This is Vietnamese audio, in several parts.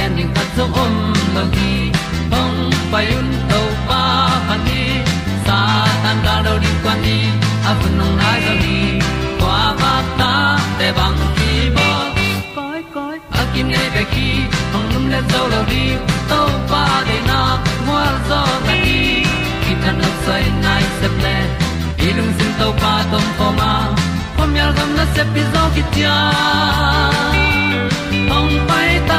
gen ding khat zo om lo gi hong pai un to pa pa ni sa tan da do di kwan ni a bu nong nai zo ni kwa ba ta te bang ki bo koi koi a kim nei be ki hong lum le zo lo di to pa de na mo zo ta ni ki tan no sai nai se ple ilung sin to pa tom ko ma. Pom yal gam na se pi zo ki tia hong pai ta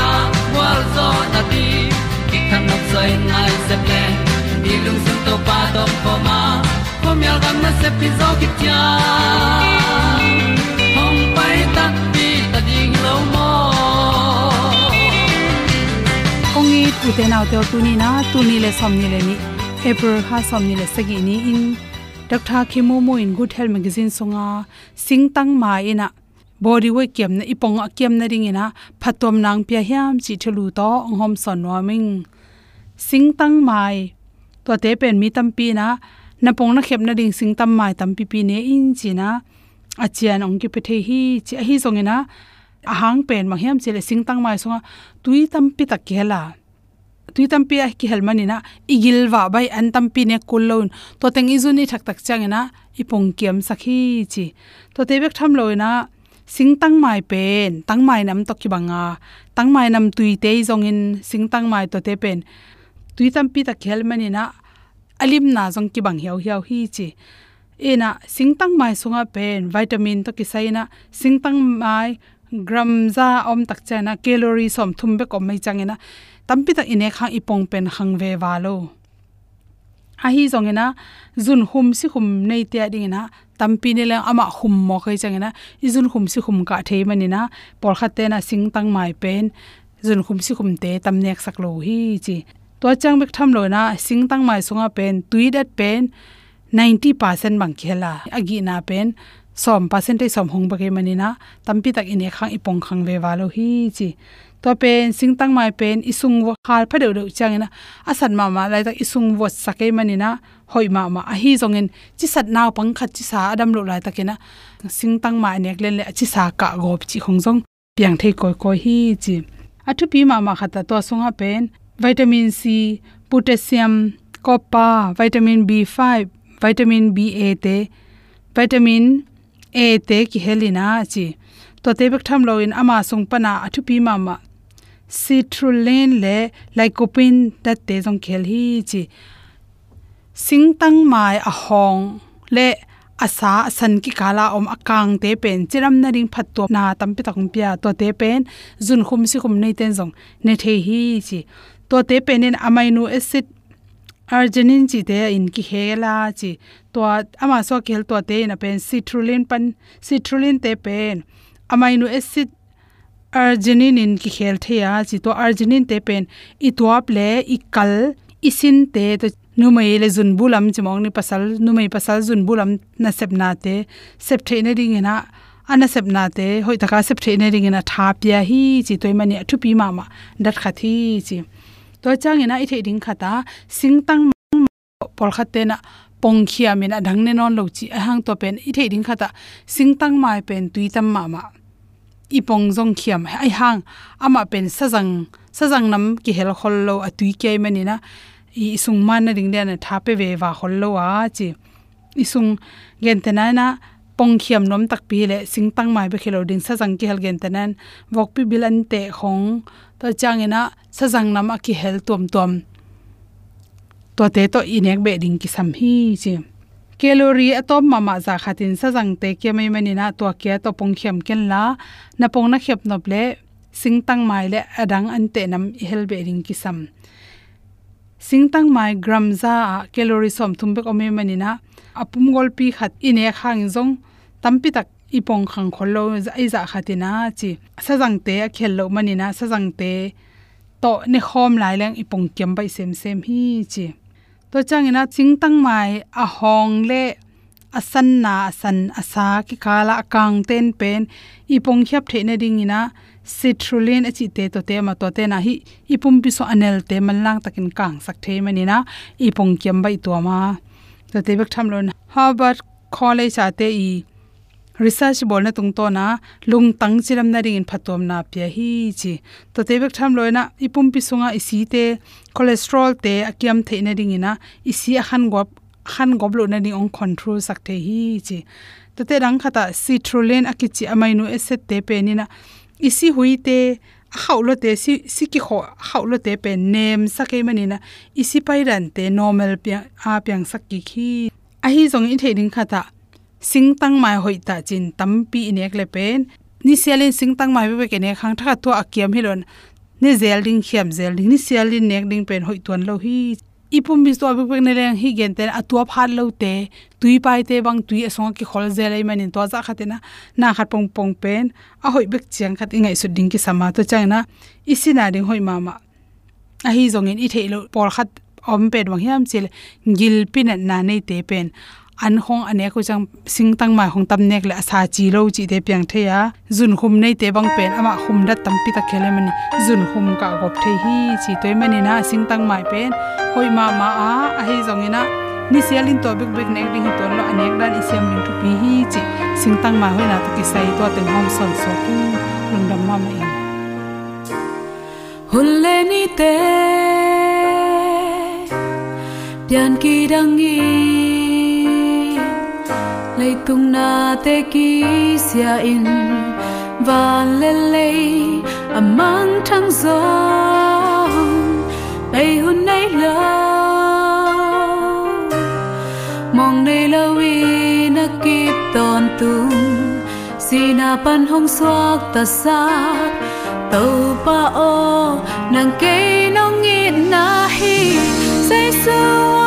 zo na di ki kan nok sai nai se ple ni lung sun to pa do po ma. Po mi al gam na se pi zo ki tia hong pai ta pi ta ding lo mo kongi ute naw te tu ni na tu ni le som ni le ni april ha som ni le sagi ni in dr khimu mo in good health magazine songa sing tang ma ina body we kem na ipong a kem na ring ina, phatom nang pya hiam chi thelu to ngom son warming singtang mai, to te pen mi tam pi na na pong na khep na ding singtam mai tam pi pi ne in chi na. Achian ong ki pe the hi, chi hi zong ina ahang pen ma hiam chele singtang mai songa, tui tam pi ta kela tui tam pi a ki helmani na igil wa bai an tam pi ne kullon to teng izuni thak tak changena ipong kiam sakhi chi. To te bek tham loina singtang mai pen tang mai nam to ki banga tang mai nam tui te jong in singtang mai to te pen tui tam pi ta khelmani na alim na jong ki bang hiao hiao hi chi ena singtang mai sunga pen vitamin to ki saina singtang mai gram za om tak chana calorie som thum be kom mai changena tampi ta ine khang ipong pen khang ve walo a hi zongena zun hum si hum nei te ding na tampi ne le ama hum mo khai changena. Izun hum si hum ka thei manina por khatte na sing tang mai pen. Zun hum si hum te tam nek sak lo hi chi. To chang bek tham lo na, sing tang mai sunga pen, tui dat pen 90% bang khela. Agi na pen som percentage som hong ba ke manina tampi tak ine khang ipong khang ve walo hi chi. To pen, sing tang mai pen, isung wo khal pha deu deu changena asan ma ma lai tak isung wo sake manina hoi ma ma a hi zongin chi sat naw pang khat chi sa adam lo lai takena sing tang ma nek len le chi sa ka gop chi khong jong piang thei koi koi hi chi. Athu pi ma ma khata to sunga pen. Vitamin c, potassium, copper, vitamin b5 vitamin ba te vitamin e te ki helina chi to te bek tham lo in ama sung pana athu pi ma ma. Citrulline le lycopene that te jong khel hi chi sing tang mai a hong le asa san ki kala om akang te pen. Chiram na ring phat to na tam pi takum pia. To te pen zun khum si khum nei ten jong ne the hi chi to te pen in amino acid arginine chi te in ki hela chi to ama so kel to te na pen citrulline pan citrulline te pen amino acid arginine in ki khel thea chi to arginine te pen i tuap le i kal isin te to numai le zun bulam chimong ni pasal numai pasal zun bulam na sepna te sep theina ring na ana sepna te hoi taka sep theina ring na tha pya hi chi toimani mani pi ma ma dat khathi chi to chang ina i the ding khata sing tang pol khatte na pong khia min adang ne non lo chi ahang to pen i the ding khata sing tang mai pen tui tam ma ma ipong jong khiam ai hang ama pen sajang sajang nam ki hel khol lo atui ke mani na i sung man na ding na tha pe ve wa khol lo wa chi. I sung gen te na na pong khiam nom tak pi le sing tang mai be khelo ding sajang ki hel gen te nan. Wok pi bil an te khong to chang ina sajang nam ki hel tom tom to te to inek be ding ki sam hi chi. Calorie atom mama za khatin sa jang te ke mai mani na to ke to pong khem ken la. Na pong na khep nop le sing tang mai le adang an te nam hel be ring ki sam sing tang mai gram za calorie som thum be ko mai mani na. Apum gol pi khat ine khang jong tampi tak ipong khang kholo ai za khatina chi sa jang te khel lo mani na sa te to ne khom lai leng ipong kem bai sem sem hi chi. To changina chingtang mai a hong le asan na san asa ki kala kang ten pen ipong khyap the na ding ina citrulline achi te to te ma to te na hi ipum pi so anel te man lang takin kang sak the mani na ipong kyam bai to ma. To te bek tham lon harvard college ate i research bol na tung to na lung tang chiram na ring phatom na pya hi chi. To te bek tham loina ipum pi sunga isi te, cholesterol te, akiam the na ring ina isi a khan gop khan gop lo na ni ong control sak the hi chi. To te rang khata citrulline akichi amino acid te pe ni na isi hui te haulo te si si ki kho haulo te pe nem sake mani na isi pai ran te normal pya a pyang sak ki khi. A hi zong i theding khata sing tang mai hoi ta chin tampi nek le pen ni sialin sing tang mai be ke ne khang tha to akiam hilon ne zelding khiam zelding ni sialin nek ding pen hoi tuan lo hi, ipum bis to abek ne leng hi gen ten atua phat lo te, tui pai te bang tui asong ki khol zel ai manin to za khatina, na khat pong pong pen a hoi bek chiang khat ingai su ding ki sama to chang na isina ding hoi mama a hi zongin i theilo por khat om pen wang hiam chil gil pin na nei te pen an hong ane ko chang sing tang mai hong tam nek la sa chi lo chi de piang the ya. Jun khum nei te bang pen ama khum da tam pi ta khele mani jun khum ka gop the hi chi toy mani na sing tang mai pen. Hoi ma ma a a hi jong ina. Ni sialin to big big nek ding to lo anek dan isem ling thu pi hi chi. Sing tang mai hoi na to ki sai to ten hom son so ki. Lung dam ma mai hulle ni te pian ki dang i lấy tung na te ki sia in, và le lê amang thăng gió. Bay hun nay lo mong nay lâu i na kịp ton tung si na pan hong xoak ta sa tàu pa o nang cây nong ngin na hi say su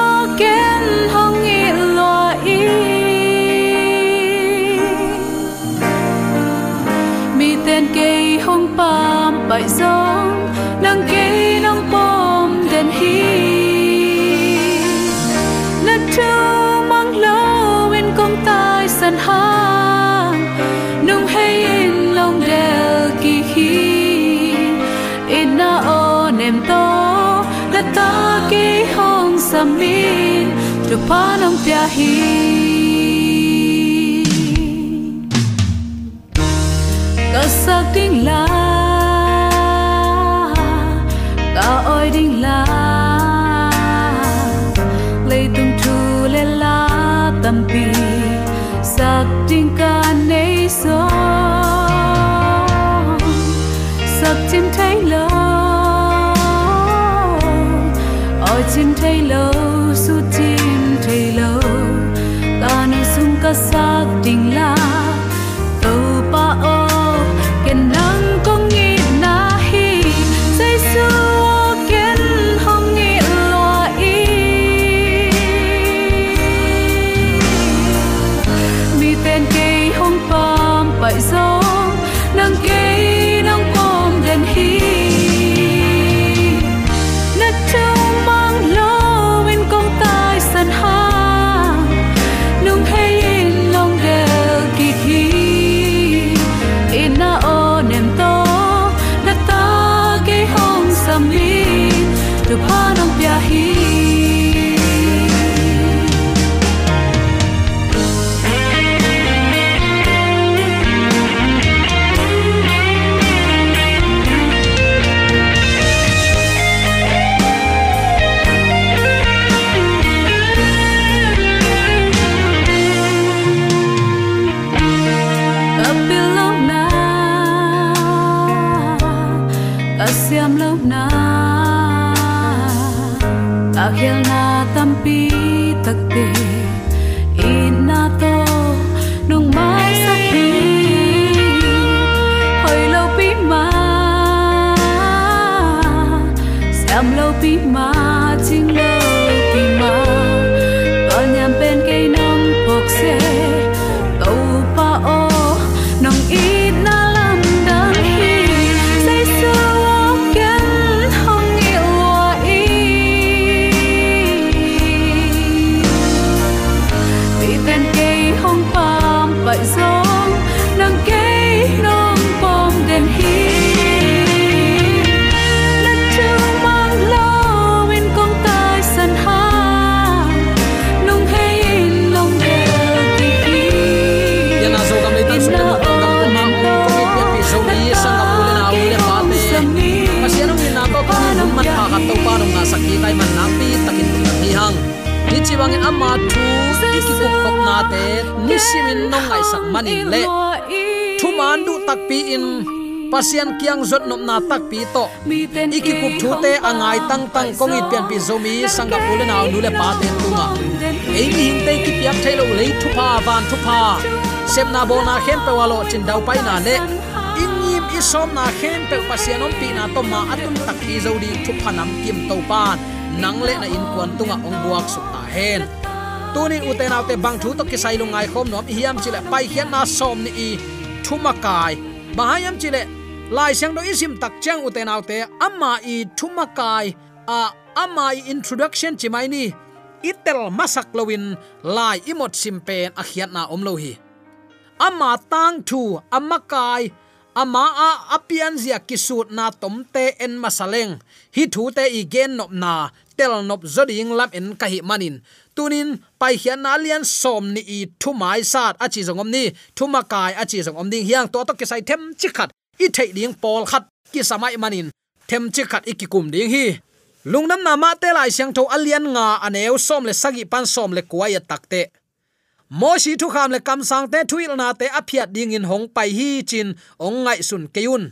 bãi gió nâng ký nâng bom đèn hi nát trâu mang lâu bên công tai sân ha nung hay in lòng đèo kỳ khi in na ô nem to, là ta kỳ hong sam min tu pa nong pia hi Cause something like la ding la tung thu le la tam pi sak ding ka akhil na tampi takte ni chi wangin ama thu ki ku kop na te ni simin nong ngai sak manin le thu man du tak pi in pasian kiang zot nom na tak pi to iki kup thu te angai tang tang kong it pian pi zomi sanga pule na nu le pa te tunga ei ni hin te ki piak thailo le thu pa van thu pa sem na bo na khem pe walo chin dau pai na le isom na khem pe pasian om pi na to ma atum tak pi zo di thu phanam kim to pan nang le na in kwan tunga ong buak suk ta hen. Tunin uten autte bang thu to ki sai lungai khom nom hiam chile pai hian na som ni i thuma kai bahayam chile lai sang do isim tak chang uten autte amma i thuma kai a amma i introduction chimai ni. Itel masak lowin lai imot simpen a hiat na om lo hi. Amma tang thu amma kai ama a apian zia kisut na tomte en masaleng. Hi thu te igen nop na, tel nop zoding lam en ka hi manin. Tunin, pai hian na lian som ni i thu mai sat achi zongom ni. Thu ma kai achi zongom ding hiang to to ke sai them chi khat. I thei ding pol khat ki samai manin. Them chi khat ikikum ding hi. Lungnam na ma te lai siang tho alian nga aneu som le sagi pan som le kuaya takte moshi thu kham le kam sang te thuil na te aphiat ding in hong pai hi chin ong ngai sun keun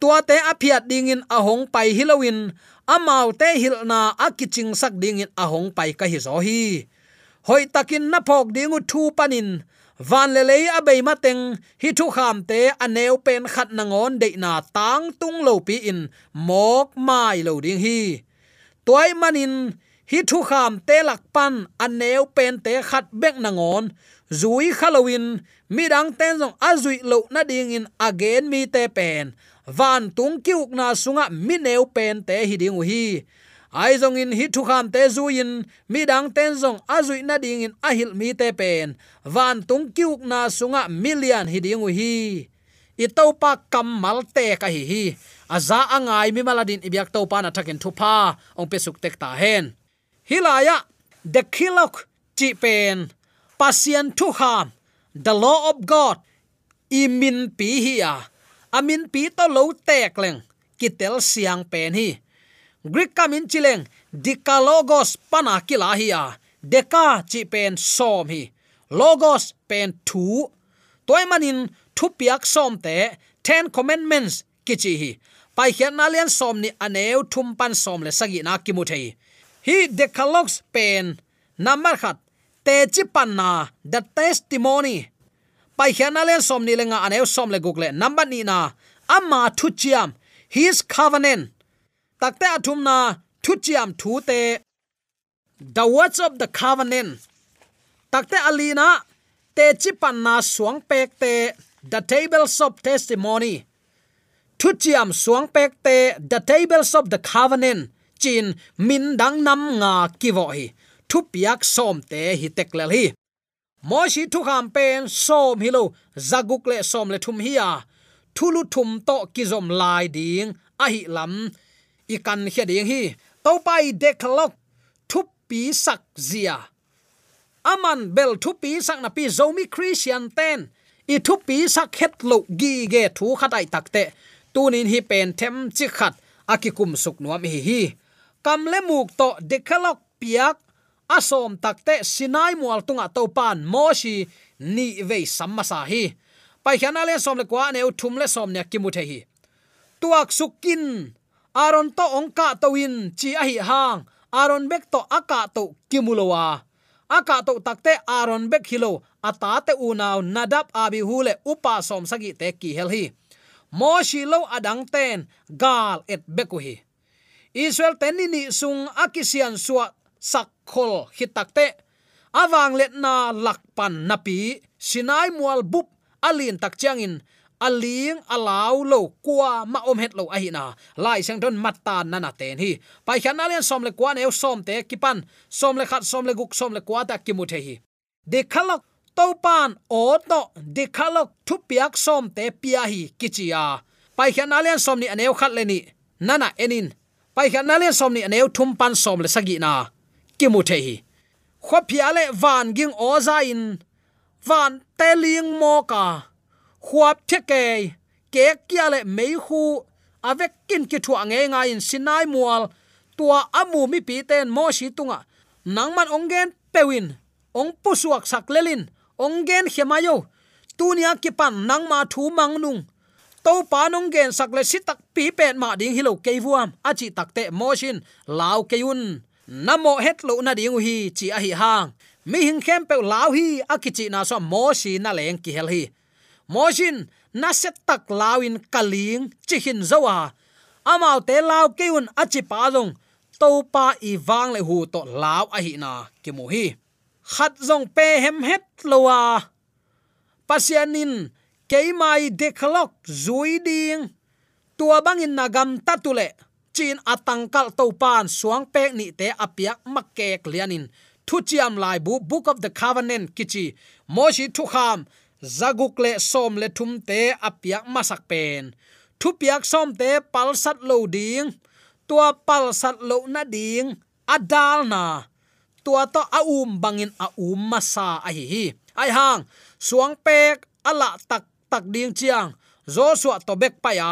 tua te aphiat ding in a hong pai hilowin amau te hil na akiching sak ding in a hong pai ka hi zo hi. Hoi takin na phok dingu thu panin van le le a bei ma teng hi thu kham te aneu pen khat na ngon de na tang tung lo pi in. Mok mai lo ding hi. Toy manin hi thu kham te lak pan aneu pen te khat bek na ngon. Zui halloween, mi dang ten jong azui lo na ding in again mi te pen. Van tung kiuk na sunga mi neu pen te hi ding hi. Ai zong in hi thu kham te zu in, mi dang ten zong azui na ding in ahil mi te pen. Van tung kiuk na sunga million hi ding hi. Itau pa pa kamal te ka hi hi. Aza angai mi maladin ibyak to pa na thakin thupa ong pe suk tek ta hen hilaya the khilok chi pen pasien thu ham the law of god, imin pi hi a amin pi to lo tek leng, kitel siang pen hi. Greek kamin chileng, dikalogos pana kila hi a deka chi pen som hi. Logos pen thu, toy manin thu piak som te, ten commandments kichi hi. Pai hian na lian som ni aneu thum pan som le sagi na ki mu thei hi decalogues pen number khat te chi panna the testimony. Pai hian le som ni lenga aneu som le guk le number ni na. Amma thu chiam his covenant. Takte athum na. Thu chiam thu te the words of the covenant. Takte alina te chi panna suang pek te the tables of testimony. Thu chiam suang pek te the tables of the covenant chin, min dang nam nga kivo hi thu piak som te hi teklel hi. Mo shi thu kham pen som hi lo zaguk le som le thum hi ya thulu thum to kizom lai ding a hi lam, i kan he ding hi. To pai deklok thu pi sak zia. Aman bel thu pi sak na pi zomi christian ten, i thu pi sak het lo gi ge thu khatai takte tunin hi pen them chi khat akikum suk nuam hi hi kam le muk to dekhalok piak asom takte sinai mual tunga to pan moshi ni ve samasa hi. Pai khana le som le kwa ne uthum le som ne kimu the hi. Tuak sukin aron to ongka to win chi a hi hang aron bek to aka to kimulowa aka to takte aron bek hilo ata te unaw nadap abi hule upa som sagi te ki hel hi. Moshi lo adang ten gal et beku hi israel ten ni sung akisian suwa sakhol hitakte awang let na lakpan napi sinai mual bup alin tak changin aling alaw lo kwa ma om het lo ahina lai sang don matta nana ten hi. Pai khan alian som le kwa ne som te kipan som le khat som le guk som le kwa ta kimuthe hi. De khalok to pan o to. De khalok thu piak som te pia hi kichia pai khan alian som ni aneu khat le ni. Nana enin pai khan alian som ni aneu thum pan som le sagi na. Kimu the hi. Kho phia le van ging o za in van teling mo ka. Khuap phe ke. Ke kia le mei khu. Avek kin ki thu ange nga in sinai mual. Tua amu mi pi ten mo shi tunga. Nangman ongen pewin. Ong pusuak sak lelin. Ongen hemayo tunia ki pan nang ma thu mang nung to pa nong gen sak le sitak pi pen ma ding hilo keivuam achi takte motion law keun namo het lo na ding hi chi a hi hang mi hing khem pe lao hi akichi na so mo shi na leng ki hel hi mojin na set tak lawin kaling chi hin zowa amau te à. law keun achi pa jong to pa i wang le hu to lao a hi na ki mu hi khat jong pe hem het lowa à. pasianin keimai dekhlok zui ding tua bangin nagam tatule chin atangkal to pan suang pek ni te apiak makkek lianin thu chiam lai bu book of the covenant kichi. Moshi thu kham, zaguk le som le thum te apiak masak pen. Thu piak som te pal sat lo ding. Tua pal sat lo na ding. Adal na. Tua to a um bangin a um masa a hi hi. Ai hang suang pek ala tak tak ding chiang, joshua to bek paya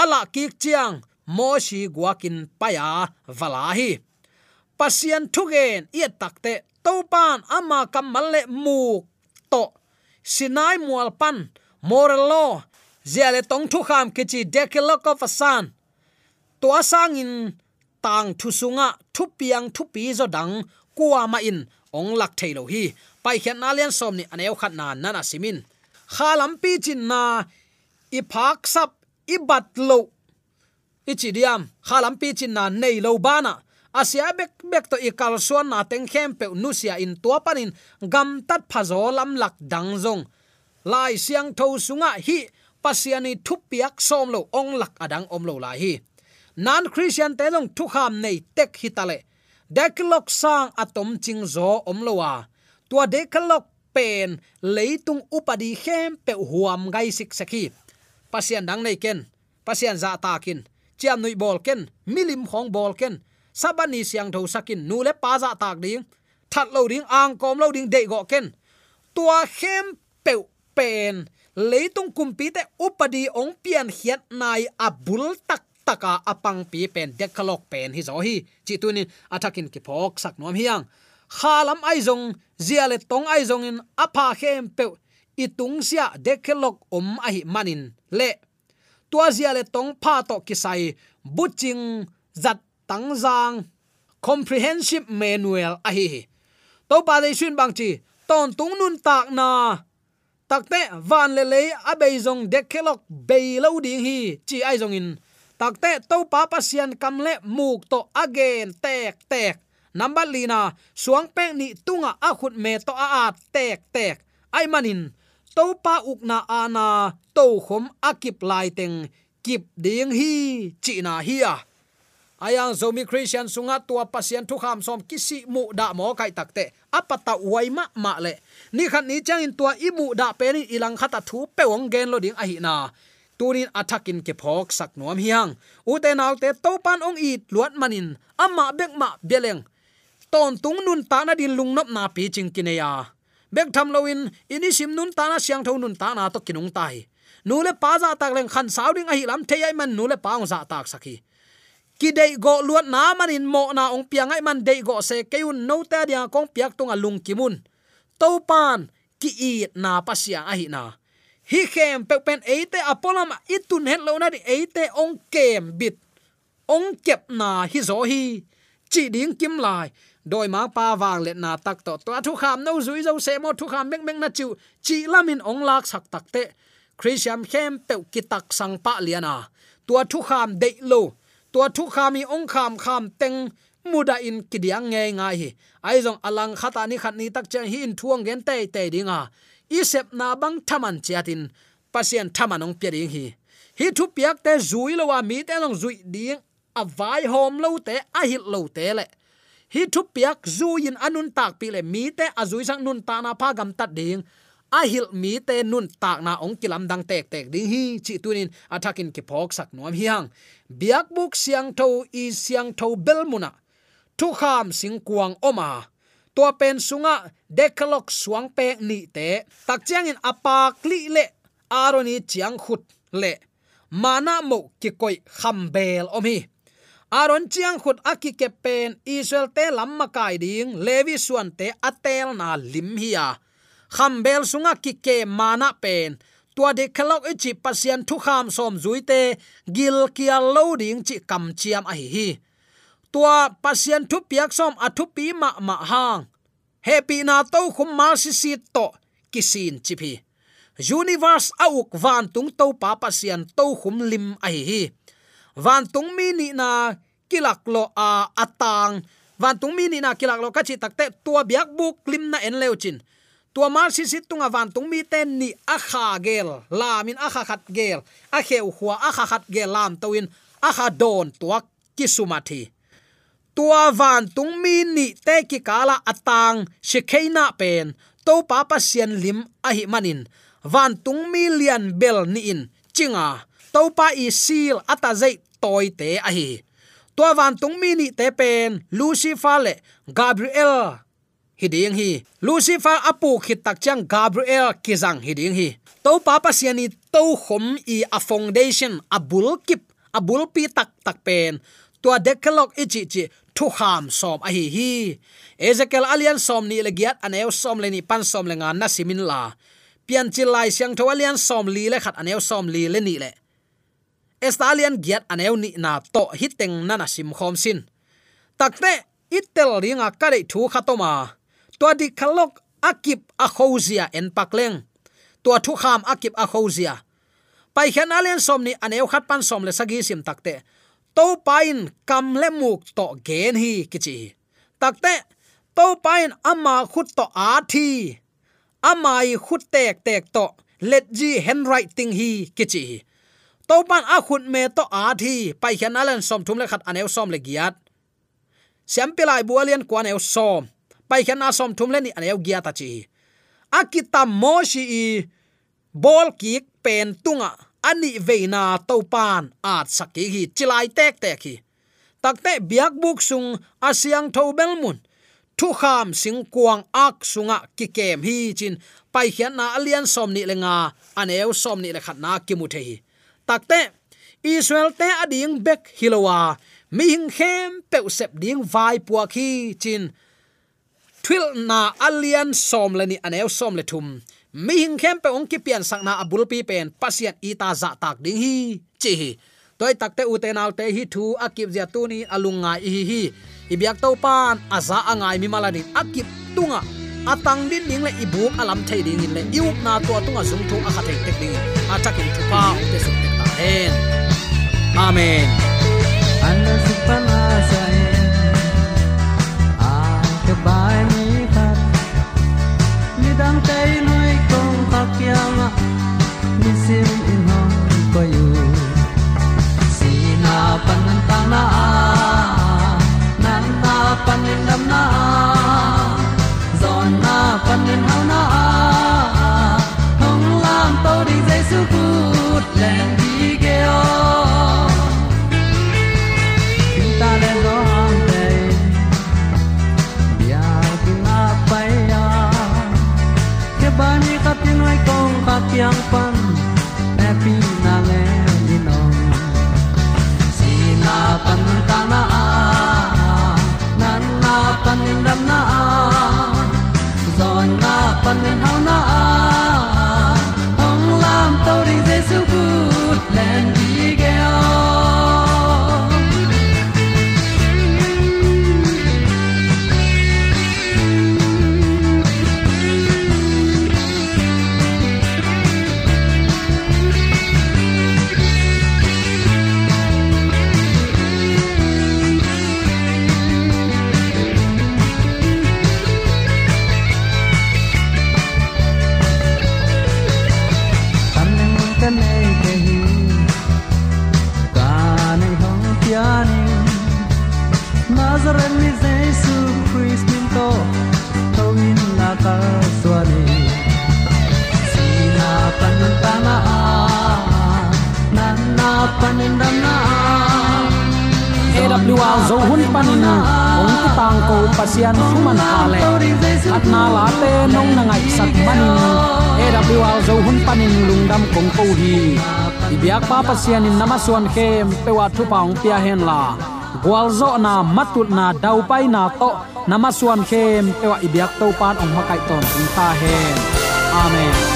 ala kik chiang, moshi guakin paya valahi pasian thugen ye takte topan ama kamalle mu to. Sinai mual pan morelo law ziale tong thu kham kichi decalogue of a son to asang in, tang thu sunga, thu piang thu pi zo dang kwa ma in, ong lak thailo hi. Pai khian na lian som ni anew khat na nana simin khalam pi chin na i phak sap i bat lo ichi diam khalam pi chin na nei lo bana asia bek bek to ikal suan na teng khem pe nusia in tua panin gam tat phazo lam lak dang zong lai siang tho sunga hi, pasiani thupiak som lo ong lak adang om lo la hi nan christian te long thu kham nei tek hitale deklok sang atom ching zo om lo wa tua deklok pen, leitung upadi khem pe huam gai sik sakhi. Pasian dang nei ken pasian za ta kin. Chiam nui bol ken, milim khong bol ken. Sabani siang tho sakin, nu le pa za tak ding. That lo ding, ang kom lo ding de go ken. Tua khem pe pen, leitung kumpi te upadi ong pian hiat nai abul tak taka apang pi pen dekalok pen hi zo hi. Chi tunin athakin ki phok sak nom hiang khalam aizong ziale tong aizong in apa khem pe itung sia dekhelok om ahi manin. Le, tua ziale tong pha to kisai, buching, zat tangzang comprehensive manual ahi to pa dei shin bang chi, ton tung nun tak na. Takte van le le a bei zong dekelok bei lo ding hi chi ai zong in. Takte to pa pasian kamle muk to again, tek tek number lina, suang pek ni tunga a khut me to a a tek tek. Ai manin to pa ukna ana to khom akip lai teng kip ding hi, chi na hi a. Ayang zomi christian sunga tua pasien thu kham som kisi mu da mo kai takte apata wai ma ma le. Ni khan ni chang in tua i mu da pe ni ilang khata thu pe ong gen lo ding a hi na. Tunin athakin ke phok sak nuam hiang u te naw te to pan ong it luat manin ama bek ma beleng ton tung nun ta na din lung nop na pi ching kineya bek tham loin ini sim nun ta na siang tho nun ta na to kinung tai. Nu le pa za tak leng khan saw ding a hi lam the ai man, nu le pa ong za tak saki ki. Dei go luat na manin mo na ong piang ai man dei go se keun no ta dia kong piak tung alung kimun to pan, ki i na pasia a hi na. Hi khem pe pen eite apolam itun het lo na di eite ong kem bit. Ong kep na hi zo hi. Chi ding kim lai doi ma pa wang let na tak to to thu kham no zui zo se mo thu kham mek mek na chu chi lamin ong lak sak tak te christian khem pe ki tak sang pa liana à. tua thu kham de lo tua thu khami ong kham kham teng. Muda in kidiang nge nga hi. Ai zong alang khata ni khat ni tak chen hi in thuang gen te te dinga isep à. na bang thaman chiatin pasien thaman ong pe ding hi. Hi thu piak te zui lo wa mi te long zui ding. Avai hom lo te, a hil lo te le hi thu piak zu in anun tak pi le mi te a sang nun ta na pha gam tat ding. A hil mi te nun tak na ong kilam dang tek tek ding hi, chi tunin athakin ki phok sak nuam hiang biak buk siang tho i siang tho bel muna thu kham sing kuang oma tua pen sunga dekalok suang pe ni te. Tak chiang in apak li le. Aroni chiang khut le. Mana mo ki koi khambel omi aron chiang khut aki ke pen, israel te lamma kai ding, levi suan te atel na lim hiya khambel sunga ki ke mana pen. Tua de khalok e chi pasian thu kham som zuite gil kia loading chi kam chiam a hi hi. Tua pasian thu piak som a thu pi ma ma hang. Happy na to khum ma si si to kisin chi phi. Universe auk van tung to pa pasian to khum lim a hi hi. Van tung mi ni na kilak lo, a, atang. Van tung mi ni na kilak lo ka chi takte tua biak buk lim na en leuchin tua mar si si tunga van tung mi ten ni a kha gel lamin a kha khat gel. A kheu khwa a kha khat gel lam toin a kha don tua kisumathi tua van tung mi ni te ki kala atang shikheina pen. To pa pa sian lim a hi manin. Van tung mi lian bel ni in, chinga. To pa i sil ata zai toy te a hi tua van tung mi ni te pen lucifer le gabriel. Hiding hi. Lucifer apu khit tak chang gabriel kizang hiding hi to papa siani to khom i a foundation, a bul kip, a bul pi tak tak pen. Tua decalog ichi chi thu kham som a hi hi. Ezekiel alian som ni le giat aneu som le ni, pan som le nga na simin la pian chi lai siang tho alian som li le khat aneu som li le ni le estalian giat aneu ni na to hiteng nana na sim khom sin takte itel ringa à kare thu khatoma à. to di khalok akip a khozia en pakleng to thu kham akip a khozia pai khan alian som ni aneu khat pan som le sagi sim takte to pain kam le muk to gen hi kichi takte to pain ama khut to a thi. Amai khut tek tek to let ji handwriting hi kichi to pan a khun me to a thi. Pai khan alan som thum le khat aneu som le giat. Siam pilai bualian kwan eu som. Pai khan a som thum le ni aneu giat a chi. Akita moshi i bol kik pen tunga. Ani veina to pan at saki hi. Chilai tek tek hi. Takte biak buk sung asyang tho belmun thu kham sing kuang ak sunga ki kem hi chin. Pai khian na alian som ni lenga aneu som ni le khat na ki mu the hi takte israel te ading bek hilowa. Mi hing khem pe sep ding vai pua khi chin. Thil na alian som le ni aneu som le thum. Mi hing khem pe ong ki pian sang na abul pi pen. Pasian ita za tak ding hi, chi hi. Toy takte uten autte hi thu akip zia tu ni alunga hi hi. Ibyak to pan aza angai mi malani akip tunga. Atang din ding le ibuk alam thei ding le iuk na to tunga zung thu a khathei tek ding. A takin thu pa, u suk tek ta ka swani sina pan ta na nan na pan dam na AWR zo hun panin ong ki tang ko pasian human hale at na la te nong na ngai sak manin AWR zo hun panin lungdam kong ko hi ibyak pa pasian in namaswan khem pewa thu paung pia hen la wal zo na matut na dau pai na to namaswan khem ewa ibyak to pan ong makai ton ta hen amen.